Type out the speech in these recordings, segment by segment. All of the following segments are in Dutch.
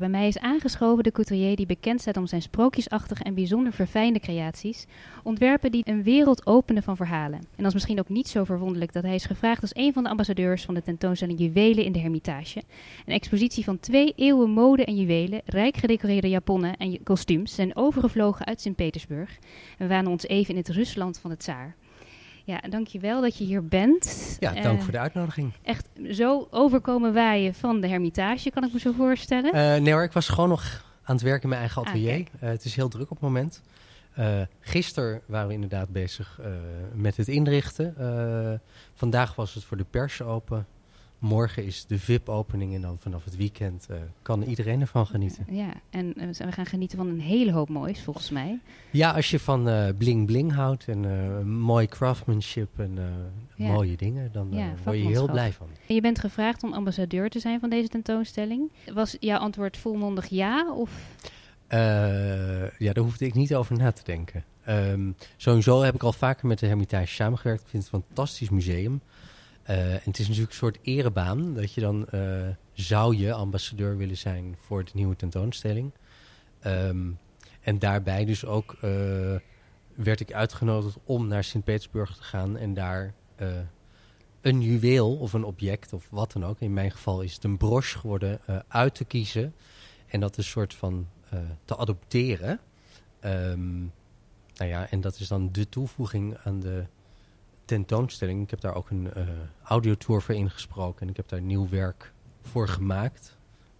Bij mij is aangeschoven de couturier die bekend staat om zijn sprookjesachtige en bijzonder verfijnde creaties. Ontwerpen die een wereld openen van verhalen. En dat is misschien ook niet zo verwonderlijk dat hij is gevraagd als een van de ambassadeurs van de tentoonstelling Juwelen in de Hermitage. Een expositie van twee eeuwen mode en juwelen, rijk gedecoreerde japonnen en kostuums zijn overgevlogen uit Sint-Petersburg. En waren ons even in het Rusland van het Tsaar. Ja, dankjewel dat je hier bent. Ja, dank Eh, voor de uitnodiging. Echt zo overkomen waaien van de Hermitage, kan ik me zo voorstellen. Eh, nee hoor, ik was gewoon nog aan het werk in mijn eigen Ah, atelier. Eh, het is heel druk op het moment. Gisteren waren we inderdaad bezig met het inrichten. Vandaag was het voor de pers open. Morgen is de VIP-opening en dan vanaf het weekend eh, kan iedereen ervan genieten. Ja, en eh, we gaan genieten van een hele hoop moois, volgens mij. Ja, als je van eh, bling bling houdt en mooi craftsmanship en Ja. mooie dingen, dan Ja, word je heel blij van. En je bent gevraagd om ambassadeur te zijn van deze tentoonstelling. Was jouw antwoord volmondig ja? Of ja, daar hoefde ik niet over na te denken. Ehm, sowieso heb ik al vaker met de Hermitage samengewerkt. Ik vind het een fantastisch museum. Eh, het is natuurlijk een soort erebaan dat je dan eh, zou je ambassadeur willen zijn voor de nieuwe tentoonstelling. Ehm, en daarbij dus ook eh, werd ik uitgenodigd om naar Sint-Petersburg te gaan en daar een juweel of een object of wat dan ook. In mijn geval is het een broche geworden uit te kiezen. En dat een soort van te adopteren. Ehm, nou ja, en dat is dan de toevoeging aan de tentoonstelling. Ik heb daar ook een eh audiotour voor ingesproken. En ik heb daar nieuw werk voor gemaakt.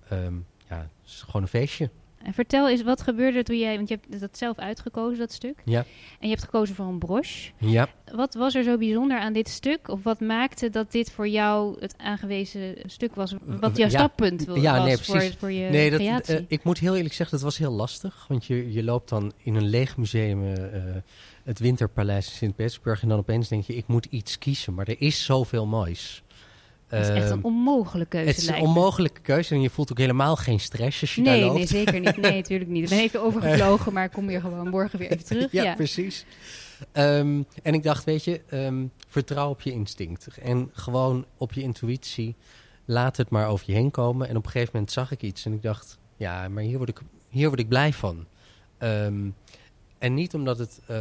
Ehm, ja, het is gewoon een feestje. En vertel eens, wat gebeurde er toen jij... Want je hebt dat zelf uitgekozen, dat stuk. Ja. En je hebt gekozen voor een broche. Ja. Wat was er zo bijzonder aan dit stuk? Of wat maakte dat dit voor jou het aangewezen stuk was? Wat jouw Ja. stappunt wa- Ja, was nee, voor, precies. voor je Nee, dat, creatie? eh, ik moet heel eerlijk zeggen, dat was heel lastig. Want je, je loopt dan in een leeg museum, eh, eh, het Winterpaleis in Sint-Petersburg. En dan opeens denk je, ik moet iets kiezen. Maar er is zoveel moois. Dat is echt Ehm, een onmogelijke keuze, Het is een onmogelijke keuze en je voelt ook helemaal geen stress als je daar Nee, loopt. nee, zeker niet. Nee, natuurlijk niet. Ik ben even overgevlogen, maar ik kom hier gewoon morgen weer even terug. ja, ja. precies. Ehm, en ik dacht, weet je, ehm, vertrouw op je instinct. En gewoon op je intuïtie. Laat het maar over je heen komen. En op een gegeven moment zag ik iets en ik dacht, ja, maar hier word ik, hier word ik blij van. Ehm, en niet omdat het eh,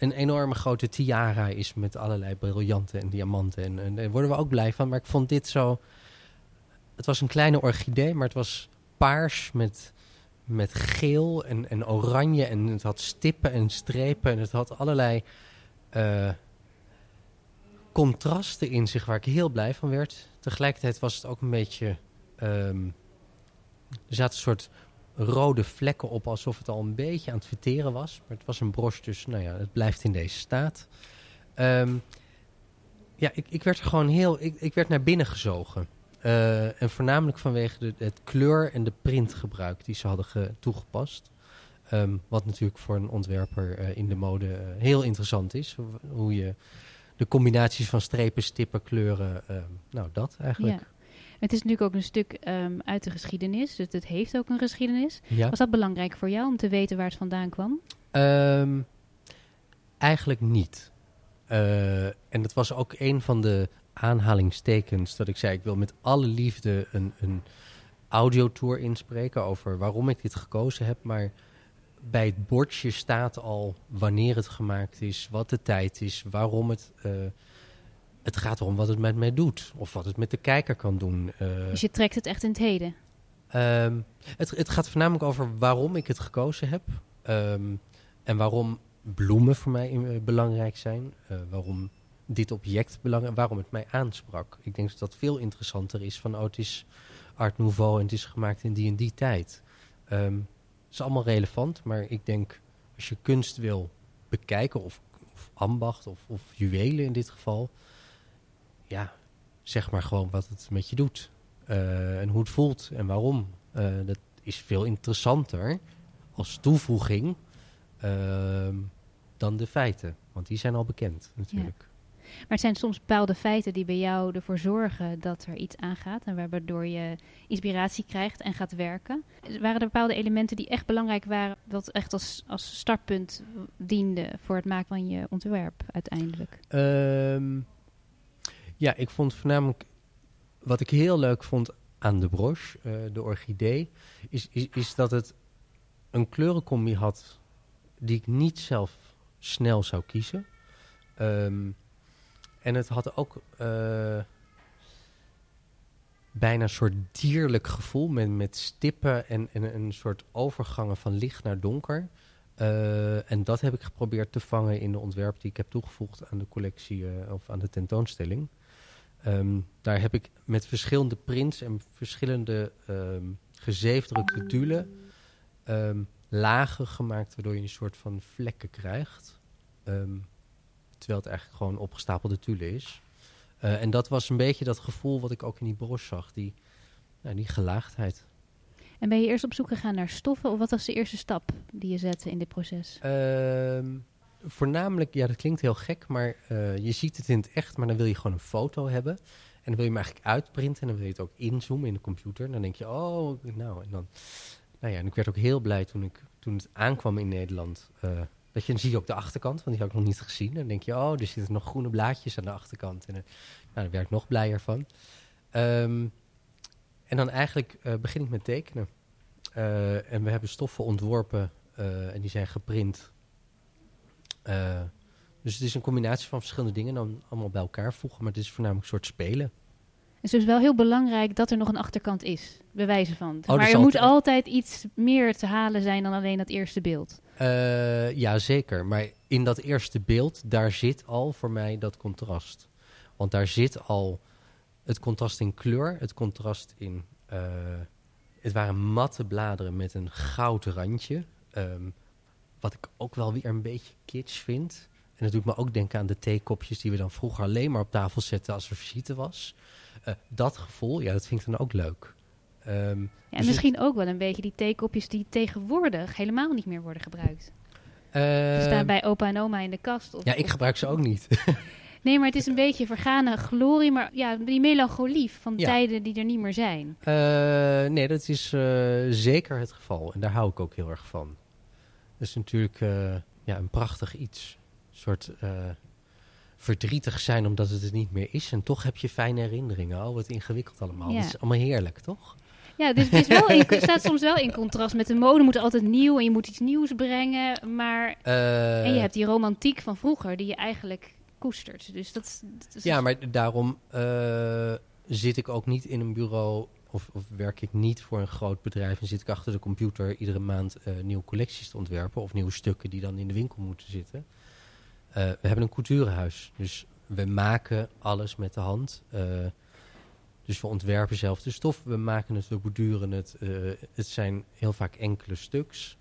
een enorme grote tiara is met allerlei briljanten en diamanten. En, en daar worden we ook blij van. Maar ik vond dit zo... Het was een kleine orchidee, maar het was paars met, met geel en, en oranje. En het had stippen en strepen. En het had allerlei eh, contrasten in zich waar ik heel blij van werd. Tegelijkertijd was het ook een beetje... ehm, er zaten een soort rode vlekken op, alsof het al een beetje aan het verteren was. Maar het was een broche, dus nou ja, het blijft in deze staat. Ehm, ja, ik, ik werd er gewoon heel... Ik, ik werd naar binnen gezogen. Eh, en voornamelijk vanwege de, het kleur en de printgebruik die ze hadden ge- toegepast. Ehm, wat natuurlijk voor een ontwerper eh, in de mode eh, heel interessant is. Hoe- je de combinaties van strepen, stippen, kleuren... ehm, nou, dat eigenlijk. Het is natuurlijk ook een stuk ehm, uit de geschiedenis, dus het heeft ook een geschiedenis. Ja. Was dat belangrijk voor jou om te weten waar het vandaan kwam? Ehm, eigenlijk niet. Eh, en dat was ook een van de aanhalingstekens dat ik zei... ik wil met alle liefde een, een audiotour inspreken over waarom ik dit gekozen heb. Maar bij het bordje staat al wanneer het gemaakt is, wat de tijd is, waarom het... eh, het gaat erom wat het met mij doet. Of wat het met de kijker kan doen. Eh, Dus je trekt het echt in het heden. Ehm, het, het gaat voornamelijk over waarom ik het gekozen heb. Ehm, en waarom bloemen voor mij eh, belangrijk zijn. eh, waarom dit object belangrijk waarom het mij aansprak. Ik denk dat dat veel interessanter is van, oh, het is Art Nouveau en het is gemaakt in die en die tijd. Ehm, het is allemaal relevant, maar ik denk als je kunst wil bekijken, of, of ambacht, of, of juwelen in dit geval, ja, zeg maar gewoon wat het met je doet. Eh, en hoe het voelt en waarom. Eh, dat is veel interessanter als toevoeging ehm, dan de feiten. Want die zijn al bekend natuurlijk. Maar het zijn soms bepaalde feiten die bij jou ervoor zorgen dat er iets aangaat. En waardoor je inspiratie krijgt en gaat werken. Waren er bepaalde elementen die echt belangrijk waren, wat echt als, als startpunt diende voor het maken van je ontwerp uiteindelijk? Ehm, ja, ik vond voornamelijk wat ik heel leuk vond aan de broche, uh, de orchidee, is, is, dat het een kleurencombi had die ik niet zelf snel zou kiezen. Um, en het had ook uh, bijna een soort dierlijk gevoel met, met stippen en, en een soort overgangen van licht naar donker. Uh, en dat heb ik geprobeerd te vangen in de ontwerp die ik heb toegevoegd aan de collectie of aan de tentoonstelling. Um, daar heb ik met verschillende prints en verschillende um, gezeefdrukte dulen um, lagen gemaakt, waardoor je een soort van vlekken krijgt. terwijl het eigenlijk gewoon opgestapelde tulle is. Uh, en dat was een beetje dat gevoel wat ik ook in die broche zag, die, nou, die gelaagdheid. En ben je eerst op zoek gegaan naar stoffen of wat was de eerste stap die je zette in dit proces? Voornamelijk, ja, dat klinkt heel gek, maar uh, je ziet het in het echt, maar dan wil je gewoon een foto hebben. En dan wil je hem eigenlijk uitprinten en dan wil je het ook inzoomen in de computer. En dan denk je, oh, nou, en dan... Nou ja, en ik werd ook heel blij toen, ik, toen het aankwam in Nederland. Dat je, dan zie je ook de achterkant, want die had ik nog niet gezien. En dan denk je, oh, er zitten nog groene blaadjes aan de achterkant. En uh, nou, daar werd ik nog blijer van. Um, en dan eigenlijk begin ik met tekenen. en we hebben stoffen ontworpen en die zijn geprint uh, dus het is een combinatie van verschillende dingen dan allemaal bij elkaar voegen. Maar het is voornamelijk een soort spelen. Het is dus wel heel belangrijk dat er nog een achterkant is, bewijzen van. Oh, maar er moet altijd iets meer te halen zijn dan alleen dat eerste beeld. Uh, ja, zeker. Maar in dat eerste beeld, daar zit al voor mij dat contrast. Want daar zit al het contrast in kleur, het contrast in... Uh, het waren matte bladeren met een goud randje. Um, wat ik ook wel weer een beetje kitsch vind. En dat doet me ook denken aan de theekopjes die we dan vroeger alleen maar op tafel zetten als er visite was. Uh, dat gevoel, ja, dat vind ik dan ook leuk. Um, ja, en dus misschien ook wel een beetje die theekopjes die tegenwoordig helemaal niet meer worden gebruikt. Uh, Ze staan bij opa en oma in de kast. Of, ja, ik gebruik ze ook niet. nee, maar het is een beetje vergane glorie, maar ja, die melancholie van ja. tijden die er niet meer zijn. Uh, nee, dat is uh, zeker het geval. En daar hou ik ook heel erg van. Dat is natuurlijk uh, ja, een prachtig iets. Een soort uh, verdrietig zijn omdat het het niet meer is. En toch heb je fijne herinneringen. Oh, wat ingewikkeld allemaal. Ja. Dat is allemaal heerlijk, toch? Ja, dus het, is wel in, het staat soms wel in contrast met de mode. moet altijd nieuw en je moet iets nieuws brengen. Maar, uh, en je hebt die romantiek van vroeger die je eigenlijk koestert. Dus dat, dat is ja, maar daarom zit ik ook niet in een bureau of, of, werk ik niet voor een groot bedrijf en zit ik achter de computer iedere maand uh, nieuwe collecties te ontwerpen of nieuwe stukken die dan in de winkel moeten zitten. Uh, we hebben een couturehuis, dus we maken alles met de hand. Uh, dus we ontwerpen zelf de stof, we maken het, we borduren het. het zijn heel vaak enkele stuks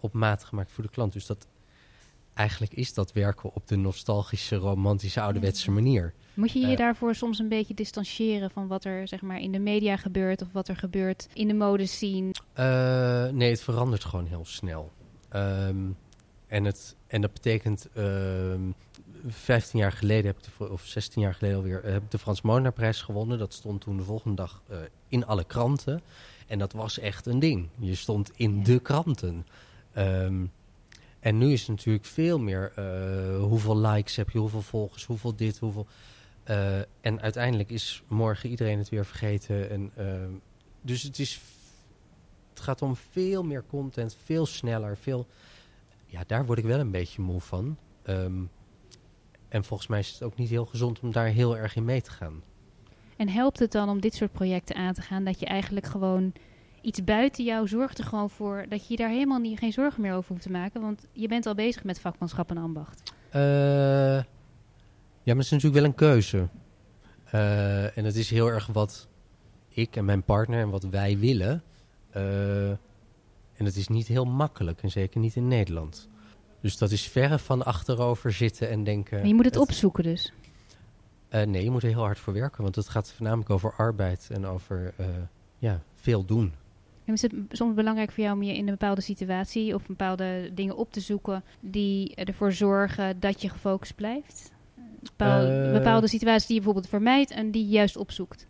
op maat gemaakt voor de klant. Dus dat eigenlijk is dat werken op de nostalgische, romantische, ouderwetse manier. Moet je je uh, daarvoor soms een beetje distancieren van wat er zeg maar, in de media gebeurt of wat er gebeurt in de modescene? Uh, nee, het verandert gewoon heel snel. Um, en, het, en dat betekent, uh, ehm, 15 jaar geleden, heb ik de, of 16 jaar geleden alweer, heb ik de Frans Molenaarprijs gewonnen. Dat stond toen de volgende dag uh, in alle kranten. En dat was echt een ding. Je stond in de kranten. Um, en nu is het natuurlijk veel meer uh, hoeveel likes heb je, hoeveel volgers, hoeveel dit, hoeveel... Uh, en uiteindelijk is morgen iedereen het weer vergeten. En, uh, dus het, is, het gaat om veel meer content, veel sneller, veel... Ja, daar word ik wel een beetje moe van. Um, en volgens mij is het ook niet heel gezond om daar heel erg in mee te gaan. En helpt het dan om dit soort projecten aan te gaan, dat je eigenlijk gewoon iets buiten jou zorgt er gewoon voor dat je daar helemaal niet, geen zorgen meer over hoeft te maken. Want je bent al bezig met vakmanschap en ambacht. Uh, ja, maar het is natuurlijk wel een keuze. Uh, en het is heel erg wat ik en mijn partner en wat wij willen. Uh, en het is niet heel makkelijk. En zeker niet in Nederland. Dus dat is verre van achterover zitten en denken... Maar je moet het, het opzoeken dus? nee, je moet er heel hard voor werken. Want het gaat voornamelijk over arbeid en over ja, veel doen. En is het soms belangrijk voor jou om je in een bepaalde situatie of bepaalde dingen op te zoeken die ervoor zorgen dat je gefocust blijft? Bepaal- Eh. bepaalde situaties die je bijvoorbeeld vermijdt en die je juist opzoekt.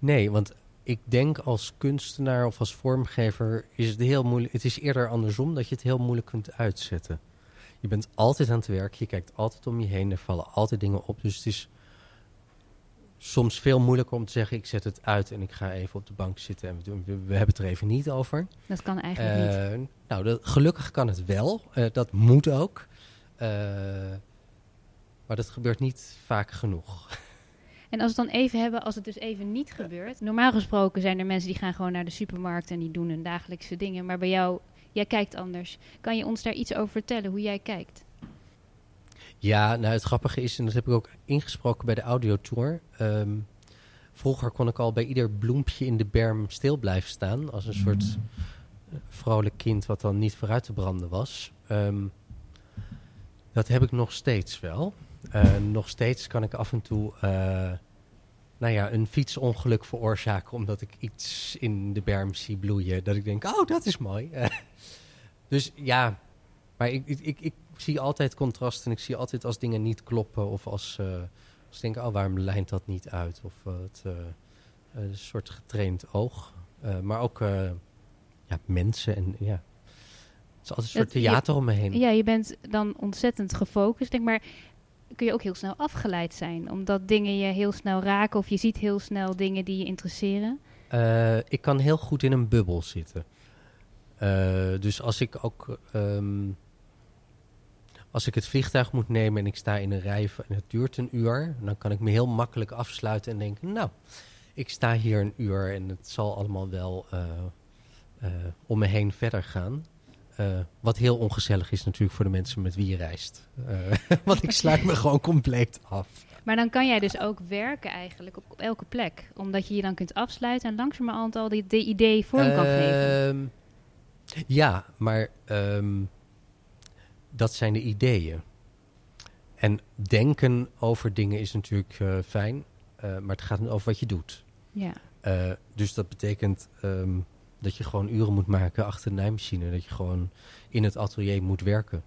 Nee, want ik denk als kunstenaar of als vormgever is het heel moeilijk. Het is eerder andersom dat je het heel moeilijk kunt uitzetten. Je bent altijd aan het werk, je kijkt altijd om je heen, er vallen altijd dingen op. Dus het is soms veel moeilijker om te zeggen: ik zet het uit en ik ga even op de bank zitten en we, doen, we, we hebben het er even niet over. Dat kan eigenlijk niet. Eh, nou, dat, gelukkig kan het wel. Eh, dat moet ook. Eh, maar dat gebeurt niet vaak genoeg. En als we het dan even hebben, als het dus even niet gebeurt. Normaal gesproken zijn er mensen die gaan gewoon naar de supermarkt en die doen hun dagelijkse dingen. Maar bij jou, jij kijkt anders. Kan je ons daar iets over vertellen, hoe jij kijkt? Ja, nou het grappige is, en dat heb ik ook ingesproken bij de audiotour. Ehm vroeger kon ik al bij ieder bloempje in de berm stil blijven staan. Als een soort eh, vrolijk kind wat dan niet vooruit te branden was. Ehm, dat heb ik nog steeds wel. Nog steeds kan ik af en toe eh, nou ja, een fietsongeluk veroorzaken omdat ik iets in de berm zie bloeien. Dat ik denk, oh, dat is mooi. Dus ja, maar ik, ik, ik, ik zie altijd contrasten. En ik zie altijd als dingen niet kloppen. Of als, eh als ik denk, oh, waarom lijnt dat niet uit? Of eh, het, eh, een soort getraind oog. Maar ook ja, mensen. En, ja. Het is altijd een soort Dat- je- theater om me heen. Ja, je bent dan ontzettend gefocust. Denk maar, kun je ook heel snel afgeleid zijn. Omdat dingen je heel snel raken of je ziet heel snel dingen die je interesseren. Ik kan heel goed in een bubbel zitten. Dus als ik ook. ehm, als ik het vliegtuig moet nemen en ik sta in een rij en het duurt een uur, dan kan ik me heel makkelijk afsluiten en denken: Nou, ik sta hier een uur en het zal allemaal wel eh, eh, om me heen verder gaan. Eh, wat heel ongezellig is natuurlijk voor de mensen met wie je reist. Want ik sluit me gewoon compleet af. Maar dan kan jij dus ook werken eigenlijk op, op elke plek. Omdat je je dan kunt afsluiten en langzamerhand al die, die idee vorm kan geven. Ehm, Ja, maar ehm, dat zijn de ideeën. En denken over dingen is natuurlijk eh, fijn, eh, maar het gaat over wat je doet. Ja. Eh, dus dat betekent ehm, dat je gewoon uren moet maken achter de naaimachine. Dat je gewoon in het atelier moet werken.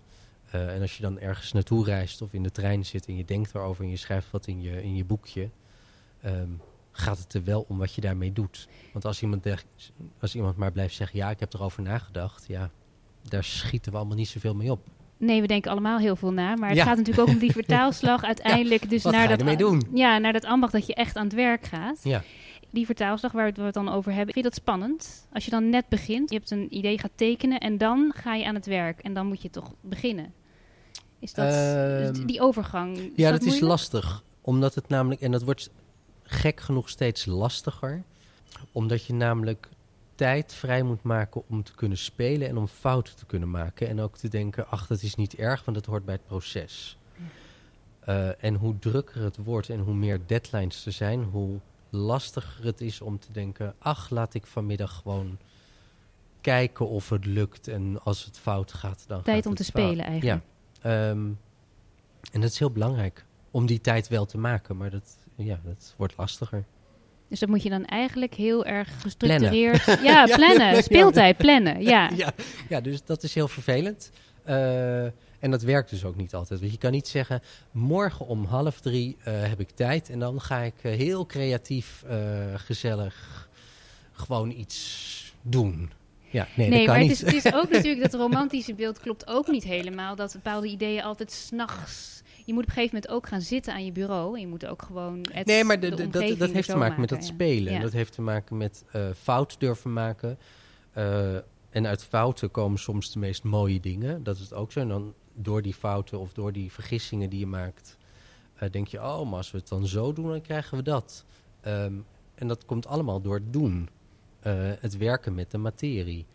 En als je dan ergens naartoe reist of in de trein zit en je denkt erover en je schrijft wat in je, in je boekje, ehm, gaat het er wel om wat je daarmee doet. Want als iemand, als iemand maar blijft zeggen, ja, ik heb erover nagedacht, ja, daar schieten we allemaal niet zoveel mee op. Nee, we denken allemaal heel veel na. Maar het Ja. gaat natuurlijk ook om die vertaalslag uiteindelijk. dus wat naar dat, doen? Ja, naar dat ambacht dat je echt aan het werk gaat. Ja. Die vertaalslag waar we het dan over hebben. Vind je dat spannend? Als je dan net begint, je hebt een idee, gaat tekenen en dan ga je aan het werk. En dan moet je toch beginnen. Is dat Ehm, die overgang? Is Ja, dat, is lastig. Omdat het namelijk, en dat wordt gek genoeg steeds lastiger. Omdat je namelijk tijd vrij moet maken om te kunnen spelen en om fouten te kunnen maken. En ook te denken, ach, dat is niet erg, want dat hoort bij het proces. Eh, en hoe drukker het wordt en hoe meer deadlines er zijn, hoe lastiger het is om te denken, ach, laat ik vanmiddag gewoon kijken of het lukt. En als het fout gaat, dan Tijd gaat om te fout. spelen eigenlijk. Ja. Ehm, en dat is heel belangrijk om die tijd wel te maken, maar dat, ja, dat wordt lastiger. Dus dat moet je dan eigenlijk heel erg gestructureerd... Ja, plannen. Ja. Speeltijd, plannen. Ja. Ja, ja, dus dat is heel vervelend. Eh, en dat werkt dus ook niet altijd. Want je kan niet zeggen, morgen om half drie eh, heb ik tijd en dan ga ik eh, heel creatief, gezellig gewoon iets doen. Ja, nee, Nee, dat kan maar het niet. is, het is ook natuurlijk dat romantische beeld klopt ook niet helemaal. Dat bepaalde ideeën altijd s'nachts... Je moet op een gegeven moment ook gaan zitten aan je bureau. En je moet ook gewoon het, Nee, maar de- de de- dat, dat heeft te maken met dat spelen. Ja. Dat heeft te maken met eh, fout durven maken. Eh, en uit fouten komen soms de meest mooie dingen. Dat is het ook zo. En dan door die fouten of door die vergissingen die je maakt... eh, denk je, oh, maar als we het dan zo doen, dan krijgen we dat. Ehm, en dat komt allemaal door het doen. Eh, het werken met de materie.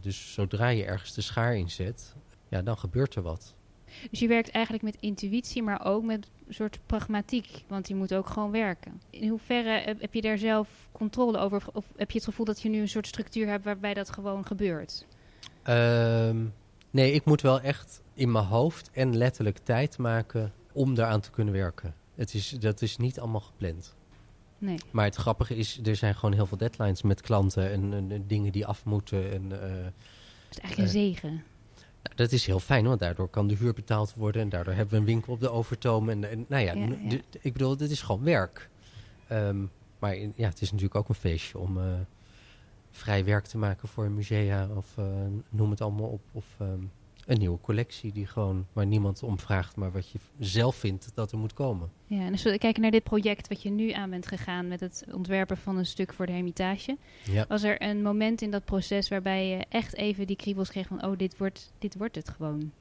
Dus zodra je ergens de schaar inzet, ja, dan gebeurt er wat. Dus je werkt eigenlijk met intuïtie, maar ook met een soort pragmatiek. Want je moet ook gewoon werken. In hoeverre heb je daar zelf controle over? Of- heb je het gevoel dat je nu een soort structuur hebt waarbij dat gewoon gebeurt? Ehm, nee, ik moet wel echt in mijn hoofd en letterlijk tijd maken om daaraan te kunnen werken. Het is, dat is niet allemaal gepland. Nee. Maar het grappige is, er zijn gewoon heel veel deadlines met klanten en, en- en dingen die af moeten. En, eh, Dat is eigenlijk een zegen. Nou, dat is heel fijn, want daardoor kan de huur betaald worden. En daardoor hebben we een winkel op de Overtoom. En, en nou ja, Ja, n- ja. de- ik bedoel, dit is gewoon werk. Ehm, maar in- ja, het is natuurlijk ook een feestje om eh, vrij werk te maken voor een musea. Of eh, noem het allemaal op. Of ehm, een nieuwe collectie die gewoon waar niemand om vraagt. Maar wat je zelf vindt dat er moet komen. Ja, en als we kijken naar dit project wat je nu aan bent gegaan met het ontwerpen van een stuk voor de Hermitage. Ja. Was er een moment in dat proces waarbij je echt even die kriebels kreeg van, oh, dit wordt, dit wordt het gewoon.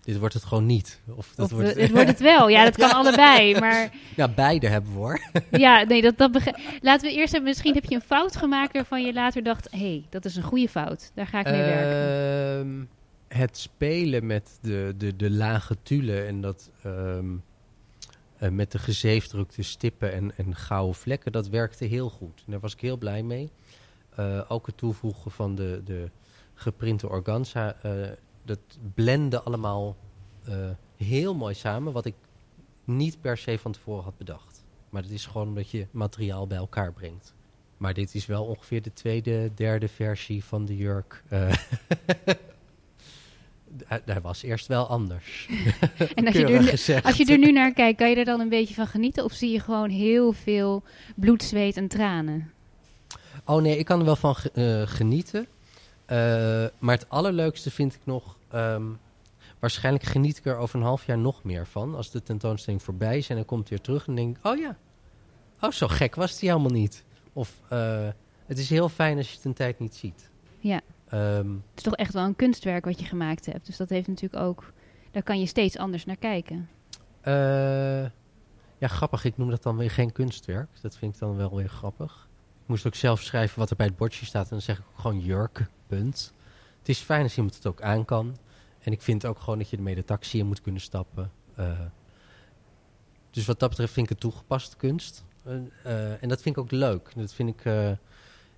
Dit wordt het gewoon niet. Of, dat Of wordt dit wordt het wel. Ja, dat kan allebei. Maar Ja, beide hebben we hoor. ja, nee, dat, dat begrijp- Laten we eerst hebben, misschien heb je een fout gemaakt waarvan je later dacht, hé, hey, dat is een goede fout. Daar ga ik mee werken. Het spelen met de, de, de lage tulle en dat ehm, eh, met de gezeefdrukte stippen en, en gouden vlekken, dat werkte heel goed. En daar was ik heel blij mee. Eh, ook het toevoegen van de, de geprinte organza, eh, dat blende allemaal heel mooi samen, wat ik niet per se van tevoren had bedacht. Maar dat is gewoon omdat je materiaal bij elkaar brengt. Maar dit is wel ongeveer de tweede, derde versie van de jurk. eh, hij- hij was eerst wel anders. En als je, er, gezegd. als je er nu naar kijkt, kan je er dan een beetje van genieten? Of zie je gewoon heel veel bloed, zweet en tranen? Oh nee, ik kan er wel van eh, genieten. Eh, maar het allerleukste vind ik nog... ehm, waarschijnlijk geniet ik er over een half jaar nog meer van. Als de tentoonstelling voorbij is en dan komt hij weer terug en denk ik... Oh ja, oh zo gek was die helemaal niet. Of eh, het is heel fijn als je het een tijd niet ziet. Ja. Ehm, Het is toch echt wel een kunstwerk wat je gemaakt hebt. Dus dat heeft natuurlijk ook... Daar kan je steeds anders naar kijken. Eh, ja, grappig. Ik noem dat dan weer geen kunstwerk. Dat vind ik dan wel weer grappig. Ik moest ook zelf schrijven wat er bij het bordje staat. En dan zeg ik gewoon jurk, punt. Het is fijn als iemand het ook aan kan. En ik vind ook gewoon dat je ermee de taxi in moet kunnen stappen. Eh, dus wat dat betreft vind ik het toegepaste kunst. Eh, en dat vind ik ook leuk. Dat vind ik...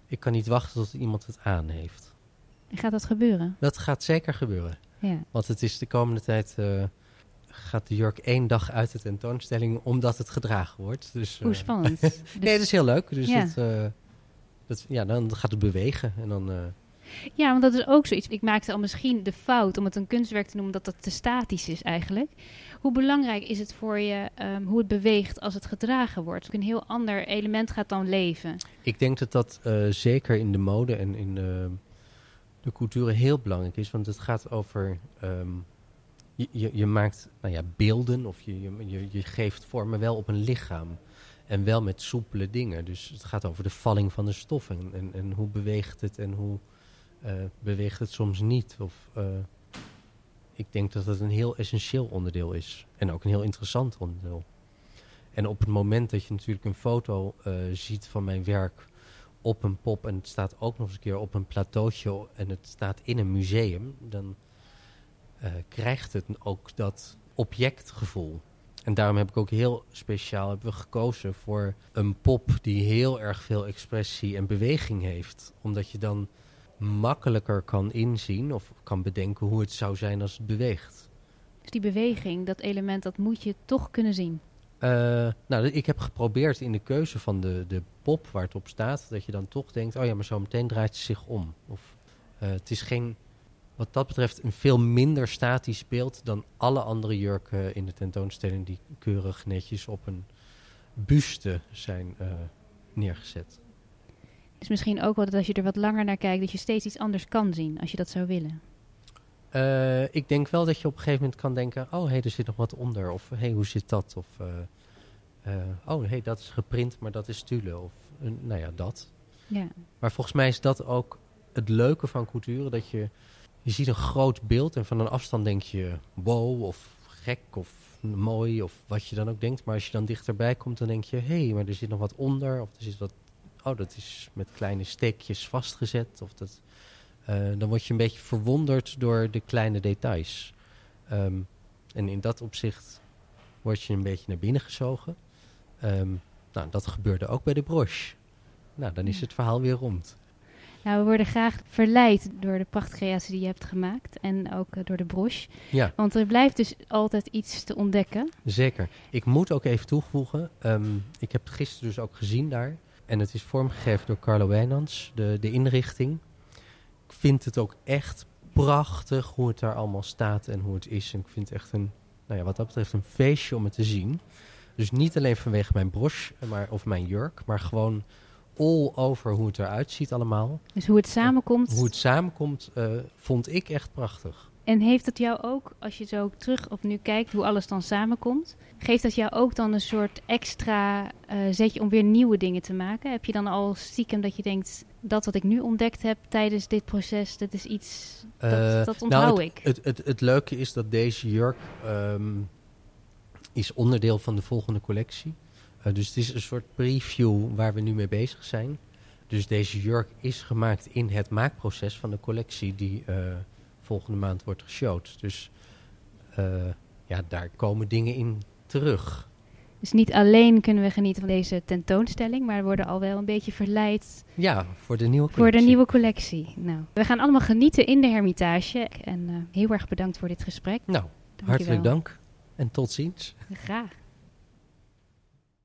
ik kan niet wachten tot iemand het aan heeft. Gaat dat gebeuren? Dat gaat zeker gebeuren. Ja. Want het is de komende tijd eh, gaat de jurk één dag uit de tentoonstelling omdat het gedragen wordt. Dus, Hoe eh, spannend. Dus- Nee, dat is heel leuk. Dus Ja. dat, eh, dat, ja, dan gaat het bewegen. En dan, Ja, want dat is ook zoiets. Ik maakte al misschien de fout om het een kunstwerk te noemen dat dat te statisch is eigenlijk. Hoe belangrijk is het voor je ehm, hoe het beweegt als het gedragen wordt? Een heel ander element gaat dan leven. ik denk dat dat zeker in de mode en in de, de cultuur heel belangrijk is. Want het gaat over... ehm, je, je, maakt nou ja, beelden of je, je, je, geeft vormen wel op een lichaam. En wel met soepele dingen. Dus het gaat over de valling van de stof. En, en, en hoe beweegt het en hoe eh, beweegt het soms niet. Of, eh, ik denk dat het een heel essentieel onderdeel is. En ook een heel interessant onderdeel. En op het moment dat je natuurlijk een foto eh, ziet van mijn werk op een pop... en het staat ook nog eens een keer op een plateautje... en het staat in een museum... dan eh, krijgt het ook dat objectgevoel. En daarom heb ik ook heel speciaal hebben we gekozen voor een pop die heel erg veel expressie en beweging heeft. Omdat je dan makkelijker kan inzien of kan bedenken hoe het zou zijn als het beweegt. Dus die beweging, dat element, dat moet je toch kunnen zien. Eh, nou, ik heb geprobeerd in de keuze van de, de pop waar het op staat, dat je dan toch denkt, oh ja, maar zo meteen draait ze zich om. Of, eh, het is geen, wat dat betreft, een veel minder statisch beeld dan alle andere jurken in de tentoonstelling die keurig netjes op een buste zijn eh, neergezet. Dus misschien ook wel dat als je er wat langer naar kijkt, dat je steeds iets anders kan zien als je dat zou willen. Eh, ik denk wel dat je op een gegeven moment kan denken, oh hé, hey, er zit nog wat onder. Of hé, hey, hoe zit dat? Of eh, eh, oh hé, hey, dat is geprint, maar dat is Tule. Of nou ja, dat. Ja. Maar volgens mij is dat ook het leuke van cultuur. Dat je, je ziet een groot beeld en van een afstand denk je wow of gek of mooi of wat je dan ook denkt. Maar als je dan dichterbij komt, dan denk je hé, hey, maar er zit nog wat onder. Of er zit wat, oh dat is met kleine steekjes vastgezet. Of dat, dan word je een beetje verwonderd door de kleine details. Ehm, en in dat opzicht word je een beetje naar binnen gezogen. Ehm, nou, dat gebeurde ook bij de broche. Nou, dan is het verhaal weer rond. Nou, we worden graag verleid door de prachtcreatie die je hebt gemaakt en ook eh, door de broche. Ja, Want er blijft dus altijd iets te ontdekken. zeker. Ik moet ook even toevoegen. ehm, ik heb het gisteren dus ook gezien daar. En het is vormgegeven door Carlo Wijnands, de, de inrichting. Ik vind het ook echt prachtig hoe het daar allemaal staat en hoe het is. En ik vind het echt een, nou ja, wat dat betreft een feestje om het te zien. Dus niet alleen vanwege mijn broche maar, of mijn jurk, maar gewoon all over hoe het eruit ziet allemaal. Dus hoe het samenkomt. Hoe het samenkomt, eh, vond ik echt prachtig. En heeft het jou ook, als je zo terug of nu kijkt hoe alles dan samenkomt, geeft dat jou ook dan een soort extra uh, zetje om weer nieuwe dingen te maken? Heb je dan al stiekem dat je denkt, dat wat ik nu ontdekt heb tijdens dit proces, dat is iets, dat, uh, dat onthoud nou, ik? Het, het, het, leuke is dat deze jurk um, is onderdeel van de volgende collectie. Uh, dus het is een soort preview waar we nu mee bezig zijn. Dus deze jurk is gemaakt in het maakproces van de collectie die volgende maand wordt geshowd. Dus ja, daar komen dingen in terug. Dus niet alleen kunnen we genieten van deze tentoonstelling, maar we worden al wel een beetje verleid. Ja, voor de nieuwe collectie. Voor de nieuwe collectie. Nou, we gaan allemaal genieten in de Hermitage. En uh, heel erg bedankt voor dit gesprek. Nou, hartelijk dank en tot ziens. Graag.